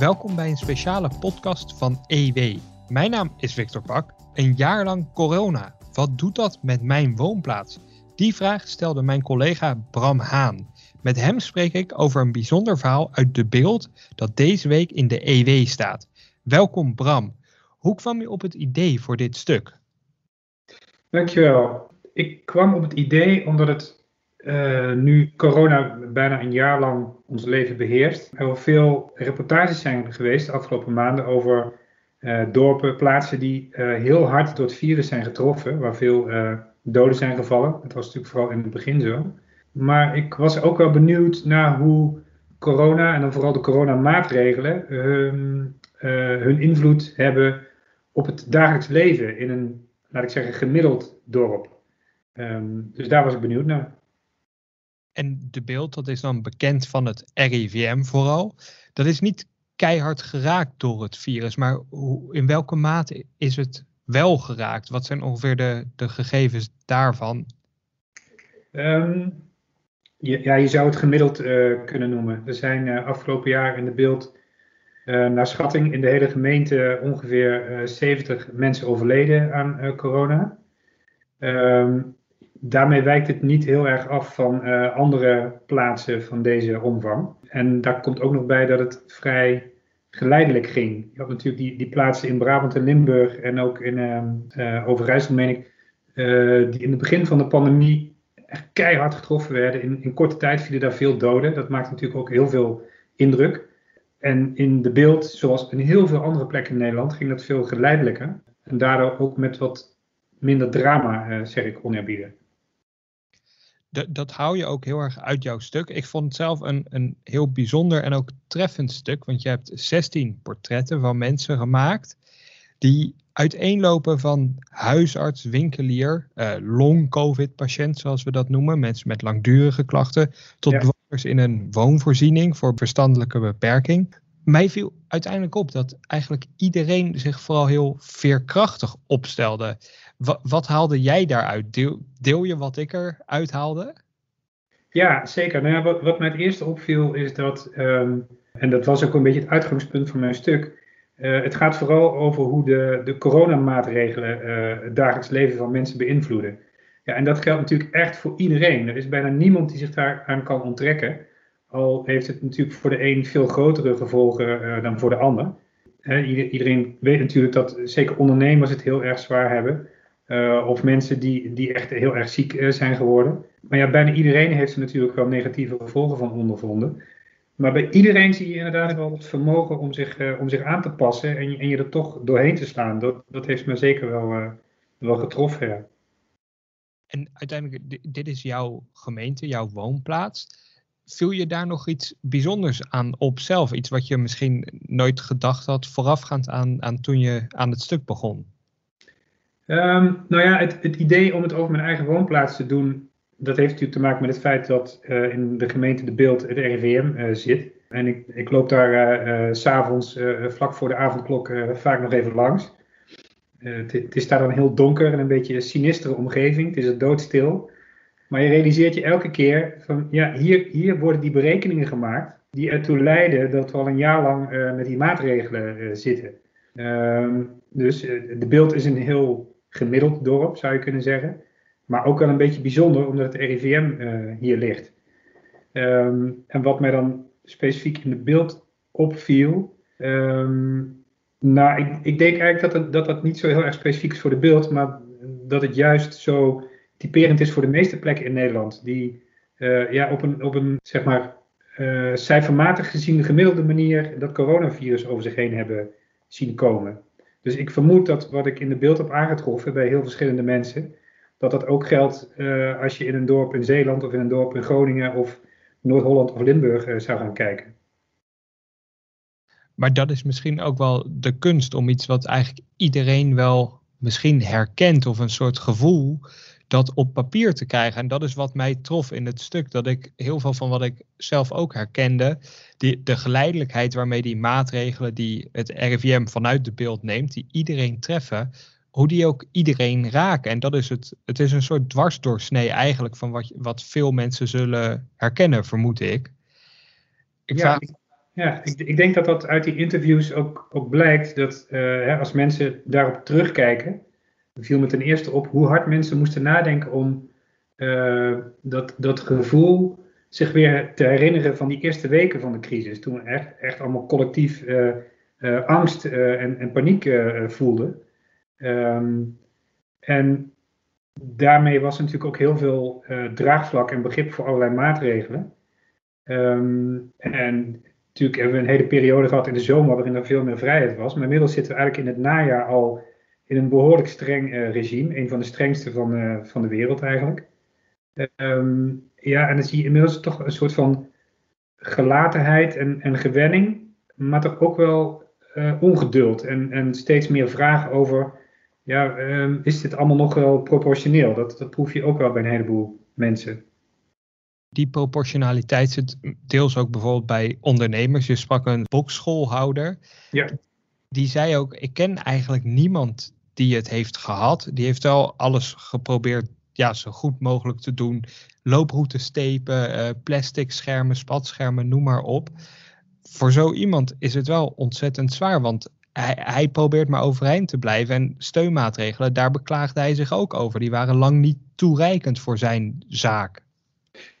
Welkom bij een speciale podcast van EW. Mijn naam is Victor Pak. Een jaar lang corona. Wat doet dat met mijn woonplaats? Die vraag stelde mijn collega Bram Haan. Met hem spreek ik over een bijzonder verhaal uit de beeld dat deze week in de EW staat. Welkom Bram. Hoe kwam je op het idee voor dit stuk? Dankjewel. Ik kwam op het idee omdat het uh, nu corona bijna een jaar lang ons leven beheerst. Er veel reportages zijn geweest de afgelopen maanden over uh, dorpen, plaatsen die uh, heel hard door het virus zijn getroffen, waar veel doden zijn gevallen. Dat was natuurlijk vooral in het begin zo. Maar ik was ook wel benieuwd naar hoe corona en dan vooral de coronamaatregelen hun, hun invloed hebben op het dagelijks leven in een, laat ik zeggen, gemiddeld dorp. Um, dus daar was ik benieuwd naar. En de beeld, dat is dan bekend van het RIVM vooral. Dat is niet keihard geraakt door het virus, maar in welke mate is het wel geraakt? Wat zijn ongeveer de, de gegevens daarvan? Um, ja, je zou het gemiddeld uh, kunnen noemen. Er zijn uh, afgelopen jaar in de beeld, uh, naar schatting, in de hele gemeente ongeveer 70 mensen overleden aan corona. Um, daarmee wijkt het niet heel erg af van uh, andere plaatsen van deze omvang. En daar komt ook nog bij dat het vrij geleidelijk ging. Je had natuurlijk die, die plaatsen in Brabant en Limburg en ook in uh, Overijssel, meen ik, uh, die in het begin van de pandemie echt keihard getroffen werden. In, korte tijd vielen daar veel doden. Dat maakt natuurlijk ook heel veel indruk. En in de beeld, zoals in heel veel andere plekken in Nederland, ging dat veel geleidelijker. En daardoor ook met wat minder drama, zeg ik oneerbiedig dat hou je ook heel erg uit jouw stuk. Ik vond het zelf een, een heel bijzonder en ook treffend stuk, want je hebt 16 portretten van mensen gemaakt die uiteenlopen van huisarts, winkelier, uh, long-covid-patiënt zoals we dat noemen, mensen met langdurige klachten, tot ja. bewoners in een woonvoorziening voor verstandelijke beperking. Mij viel uiteindelijk op dat eigenlijk iedereen zich vooral heel veerkrachtig opstelde. Wat, haalde jij daaruit? Deel, je wat ik eruit haalde? Ja, zeker. Nou ja, wat, wat mij het eerste opviel is dat, um, en dat was ook een beetje het uitgangspunt van mijn stuk, uh, het gaat vooral over hoe de, de coronamaatregelen uh, het dagelijks leven van mensen beïnvloeden. Ja, en dat geldt natuurlijk echt voor iedereen. Er is bijna niemand die zich daar aan kan onttrekken. Al heeft het natuurlijk voor de een veel grotere gevolgen uh, dan voor de ander. iedereen weet natuurlijk dat zeker ondernemers het heel erg zwaar hebben. Uh, of mensen die, die echt heel erg ziek uh, zijn geworden. Maar ja, bijna iedereen heeft er natuurlijk wel negatieve gevolgen van ondervonden. Maar bij iedereen zie je inderdaad wel het vermogen om zich, uh, om zich aan te passen en, en je er toch doorheen te slaan. Dat, dat heeft me zeker wel, wel getroffen. En uiteindelijk, dit is jouw gemeente, jouw woonplaats. Viel je daar nog iets bijzonders aan op zelf? Iets wat je misschien nooit gedacht had voorafgaand aan, aan toen je aan het stuk begon? Um, nou ja, het, het, idee om het over mijn eigen woonplaats te doen, dat heeft natuurlijk te maken met het feit dat uh, in de gemeente De Beeld het RIVM uh, zit. En ik, ik, loop daar uh, s'avonds vlak voor de avondklok vaak nog even langs. Het, het, is daar dan heel donker en een beetje een sinistere omgeving. Het is er doodstil. Maar je realiseert je elke keer van, ja, hier, hier worden die berekeningen gemaakt die ertoe leiden dat we al een jaar lang met die maatregelen zitten. Um, dus de beeld is een heel gemiddeld dorp, zou je kunnen zeggen. Maar ook wel een beetje bijzonder, omdat het RIVM uh, hier ligt. Um, en wat mij dan specifiek in het beeld opviel. Um, nou, ik, ik, denk eigenlijk dat, het, dat niet zo heel erg specifiek is voor de beeld, maar dat het juist zo typerend is voor de meeste plekken in Nederland. Die uh, ja, op een, op een zeg maar, uh, cijfermatig gezien gemiddelde manier dat coronavirus over zich heen hebben zien komen. Dus ik vermoed dat wat ik in de beeld heb aangetroffen bij heel verschillende mensen, dat dat ook geldt uh, als je in een dorp in Zeeland of in een dorp in Groningen of Noord-Holland of Limburg uh, zou gaan kijken. Maar dat is misschien ook wel de kunst om iets wat eigenlijk iedereen wel misschien herkent of een soort gevoel dat op papier te krijgen. En dat is wat mij trof in het stuk. Dat ik heel veel van wat ik zelf ook herkende, die, de geleidelijkheid waarmee die maatregelen die het RIVM vanuit de beeld neemt, die iedereen treffen, hoe die ook iedereen raken. En dat is het, het is een soort dwarsdoorsnee eigenlijk van wat, wat veel mensen zullen herkennen, vermoed ik. ik ja, vraag... Ja, ik, ik, denk dat dat uit die interviews ook, ook blijkt dat hè, als mensen daarop terugkijken, viel me ten eerste op hoe hard mensen moesten nadenken om dat, dat gevoel zich weer te herinneren van die eerste weken van de crisis. Toen we echt, echt allemaal collectief uh, angst uh, en, en, paniek uh, voelde. Um, en daarmee was er natuurlijk ook heel veel draagvlak en begrip voor allerlei maatregelen. Um, en natuurlijk hebben we een hele periode gehad in de zomer waarin er veel meer vrijheid was. Maar inmiddels zitten we eigenlijk in het najaar al in een behoorlijk streng regime. Een van de strengste van, van de wereld eigenlijk. Um, ja, en dan zie je inmiddels toch een soort van gelatenheid en, en gewenning. Maar toch ook wel uh, ongeduld en, en steeds meer vragen over, ja, um, is dit allemaal nog wel proportioneel? Dat, dat proef je ook wel bij een heleboel mensen. Die proportionaliteit zit deels ook bijvoorbeeld bij ondernemers. Je sprak een bokschoolhouder. Ja. Die zei ook, ik ken eigenlijk niemand die het heeft gehad. Die heeft wel alles geprobeerd ja, zo goed mogelijk te doen. Looproutes stepen, uh, plastic schermen, spatschermen, noem maar op voor zo iemand is het wel ontzettend zwaar. Want hij, hij, probeert maar overeind te blijven. En steunmaatregelen, daar beklaagde hij zich ook over. Die waren lang niet toereikend voor zijn zaak.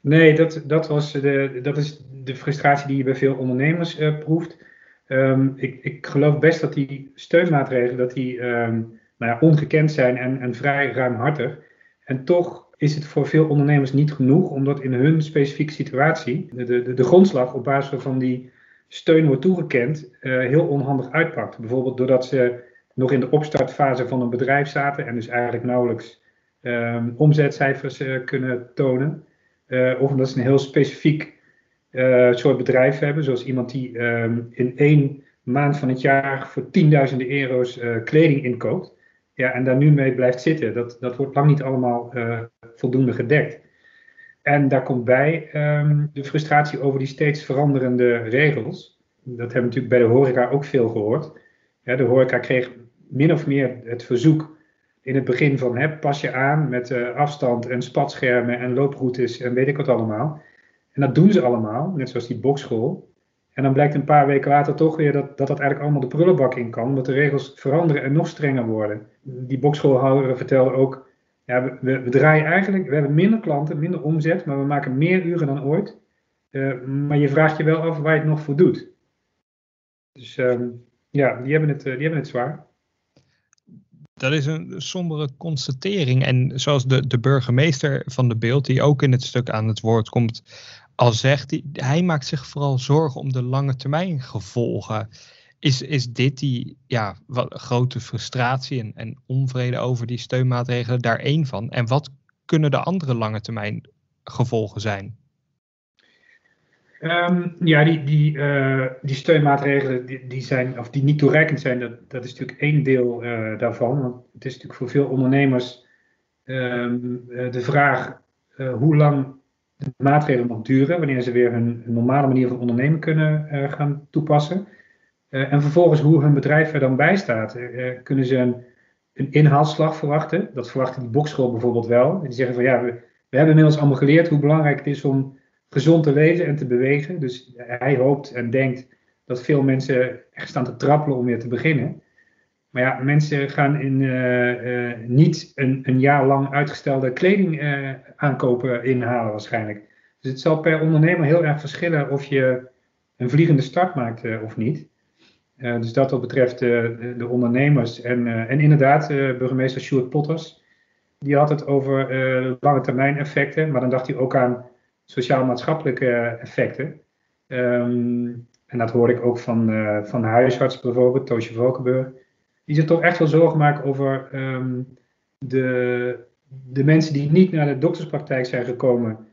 Nee, dat, dat, was de, dat is de frustratie die je bij veel ondernemers uh, proeft. Um, ik, ik geloof best dat die steunmaatregelen dat die, um, nou ja, ongekend zijn en, en vrij ruimhartig. En toch is het voor veel ondernemers niet genoeg, omdat in hun specifieke situatie de, de, de grondslag op basis van die steun wordt toegekend, uh, heel onhandig uitpakt. Bijvoorbeeld doordat ze nog in de opstartfase van een bedrijf zaten en dus eigenlijk nauwelijks um, omzetcijfers uh, kunnen tonen. Uh, of omdat ze een heel specifiek soort bedrijf hebben, zoals iemand die um, in één maand van het jaar voor tienduizenden euro's kleding inkoopt. Ja, en daar nu mee blijft zitten. Dat, dat wordt lang niet allemaal voldoende gedekt. En daar komt bij um, de frustratie over die steeds veranderende regels. Dat hebben we natuurlijk bij de horeca ook veel gehoord. Ja, de horeca kreeg min of meer het verzoek in het begin van hè, pas je aan met uh, afstand en spatschermen en looproutes en weet ik wat allemaal. En dat doen ze allemaal, net zoals die bokschool. En dan blijkt een paar weken later toch weer dat dat, dat eigenlijk allemaal de prullenbak in kan, omdat de regels veranderen en nog strenger worden. Die bokschoolhouder vertelde ook ja, we, draaien eigenlijk, we hebben minder klanten, minder omzet, maar we maken meer uren dan ooit. Uh, maar je vraagt je wel af waar je het nog voor doet. Dus uh, ja, die hebben, het, uh, die hebben het zwaar. Dat is een sombere constatering. En zoals de, de burgemeester van de beeld, die ook in het stuk aan het woord komt, al zegt, die, hij maakt zich vooral zorgen om de lange termijn gevolgen. Is, is dit die ja, grote frustratie en, en onvrede over die steunmaatregelen daar één van? En wat kunnen de andere lange termijn gevolgen zijn? Um, ja, die, die, uh, die steunmaatregelen die, die, zijn, of die niet toereikend zijn, dat, dat is natuurlijk één deel uh, daarvan. Want het is natuurlijk voor veel ondernemers um, uh, de vraag hoe lang de maatregelen nog duren, wanneer ze weer hun, normale manier van ondernemen kunnen gaan toepassen. Uh, en vervolgens hoe hun bedrijf er dan bij staat. Uh, kunnen ze een, een, inhaalslag verwachten? Dat verwachten die bokschool bijvoorbeeld wel. Die zeggen van ja, we, we, hebben inmiddels allemaal geleerd hoe belangrijk het is om gezond te leven en te bewegen. Dus hij hoopt en denkt dat veel mensen echt staan te trappelen om weer te beginnen. Maar ja, mensen gaan in, uh, niet een, een, jaar lang uitgestelde kleding aankopen inhalen waarschijnlijk. Dus het zal per ondernemer heel erg verschillen of je een vliegende start maakt of niet. Dus dat wat betreft de ondernemers. En, en inderdaad, burgemeester Sjoerd Potters, die had het over lange termijn effecten, maar dan dacht hij ook aan sociaal-maatschappelijke effecten. Um, en dat hoorde ik ook van, van huisarts bijvoorbeeld, Toosje Valkenburg. Die zich toch echt wel zorgen maken over um, de, de mensen die niet naar de dokterspraktijk zijn gekomen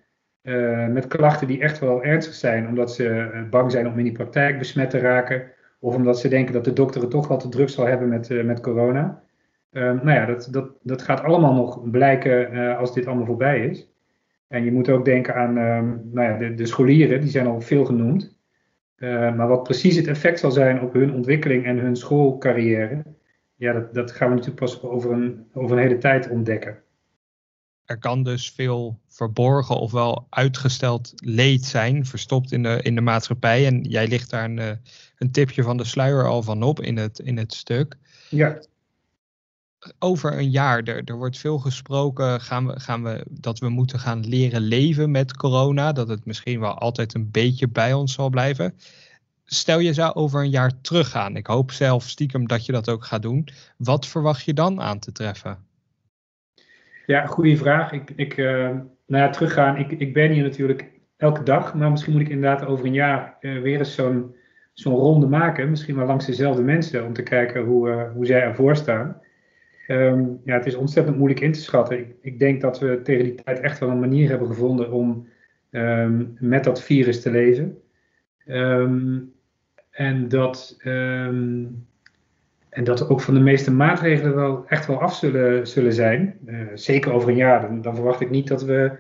met klachten die echt wel ernstig zijn, omdat ze bang zijn om in die praktijk besmet te raken of omdat ze denken dat de dokter het toch wel te druk zal hebben met, uh, met corona. Uh, nou ja, dat, dat, dat gaat allemaal nog blijken als dit allemaal voorbij is. En je moet ook denken aan ehm, nou ja, de, de, scholieren, die zijn al veel genoemd. maar wat precies het effect zal zijn op hun ontwikkeling en hun schoolcarrière, ja, dat, dat gaan we natuurlijk pas over een, over een hele tijd ontdekken. er kan dus veel verborgen of wel uitgesteld leed zijn, verstopt in de, in de maatschappij. En jij ligt daar een, eh, een tipje van de sluier al van op in het, in het stuk. Ja. Over een jaar, er, er wordt veel gesproken, gaan we, gaan we, dat we moeten gaan leren leven met corona. Dat het misschien wel altijd een beetje bij ons zal blijven. Stel je zou over een jaar teruggaan. Ik hoop zelf stiekem dat je dat ook gaat doen. Wat verwacht je dan aan te treffen? Ja, goede vraag. Ik, ik, uh, nou ja, teruggaan. Ik, ik ben hier natuurlijk elke dag, maar misschien moet ik inderdaad over een jaar uh, weer eens zo'n ronde maken. Misschien wel langs dezelfde mensen om te kijken hoe, uh, hoe zij ervoor staan. Um, ja, het is ontzettend moeilijk in te schatten. Ik, ik, denk dat we tegen die tijd echt wel een manier hebben gevonden om um, met dat virus te leven. Um, en dat en dat ook van de meeste maatregelen wel echt wel af zullen, zullen zijn. Uh, zeker over een jaar. Dan, dan, verwacht ik niet dat we,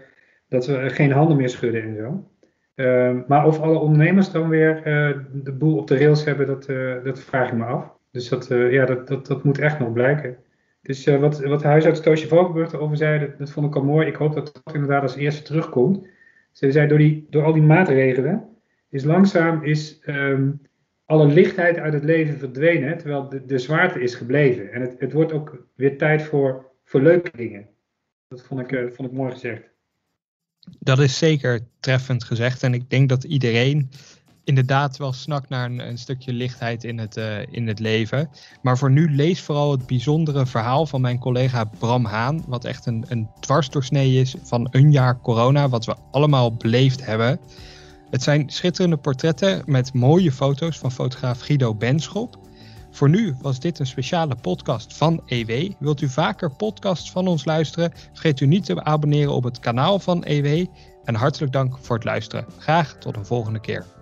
dat we geen handen meer schudden en zo. Uh, maar of alle ondernemers dan weer uh, de boel op de rails hebben, dat, dat vraag ik me af. Dus dat, ja, dat, dat, dat moet echt nog blijken. Dus wat, wat huisarts Toosje Valkenburg erover zei, dat, dat, vond ik al mooi. Ik hoop dat dat inderdaad als eerste terugkomt. Ze zei, door, die, door al die maatregelen is langzaam is, um, alle lichtheid uit het leven verdwenen, terwijl de, de zwaarte is gebleven. En het, het wordt ook weer tijd voor, voor leuke dingen. Dat vond ik, uh, vond ik mooi gezegd. Dat is zeker treffend gezegd. En ik denk dat iedereen inderdaad wel snakt naar een, een stukje lichtheid in het, uh, in het leven. Maar voor nu lees vooral het bijzondere verhaal van mijn collega Bram Haan. Wat echt een, een dwarsdoorsnee is van een jaar corona. Wat we allemaal beleefd hebben. Het zijn schitterende portretten met mooie foto's van fotograaf Guido Benschop. Voor nu was dit een speciale podcast van EW. Wilt u vaker podcasts van ons luisteren? Vergeet u niet te abonneren op het kanaal van EW. En hartelijk dank voor het luisteren. Graag tot een volgende keer.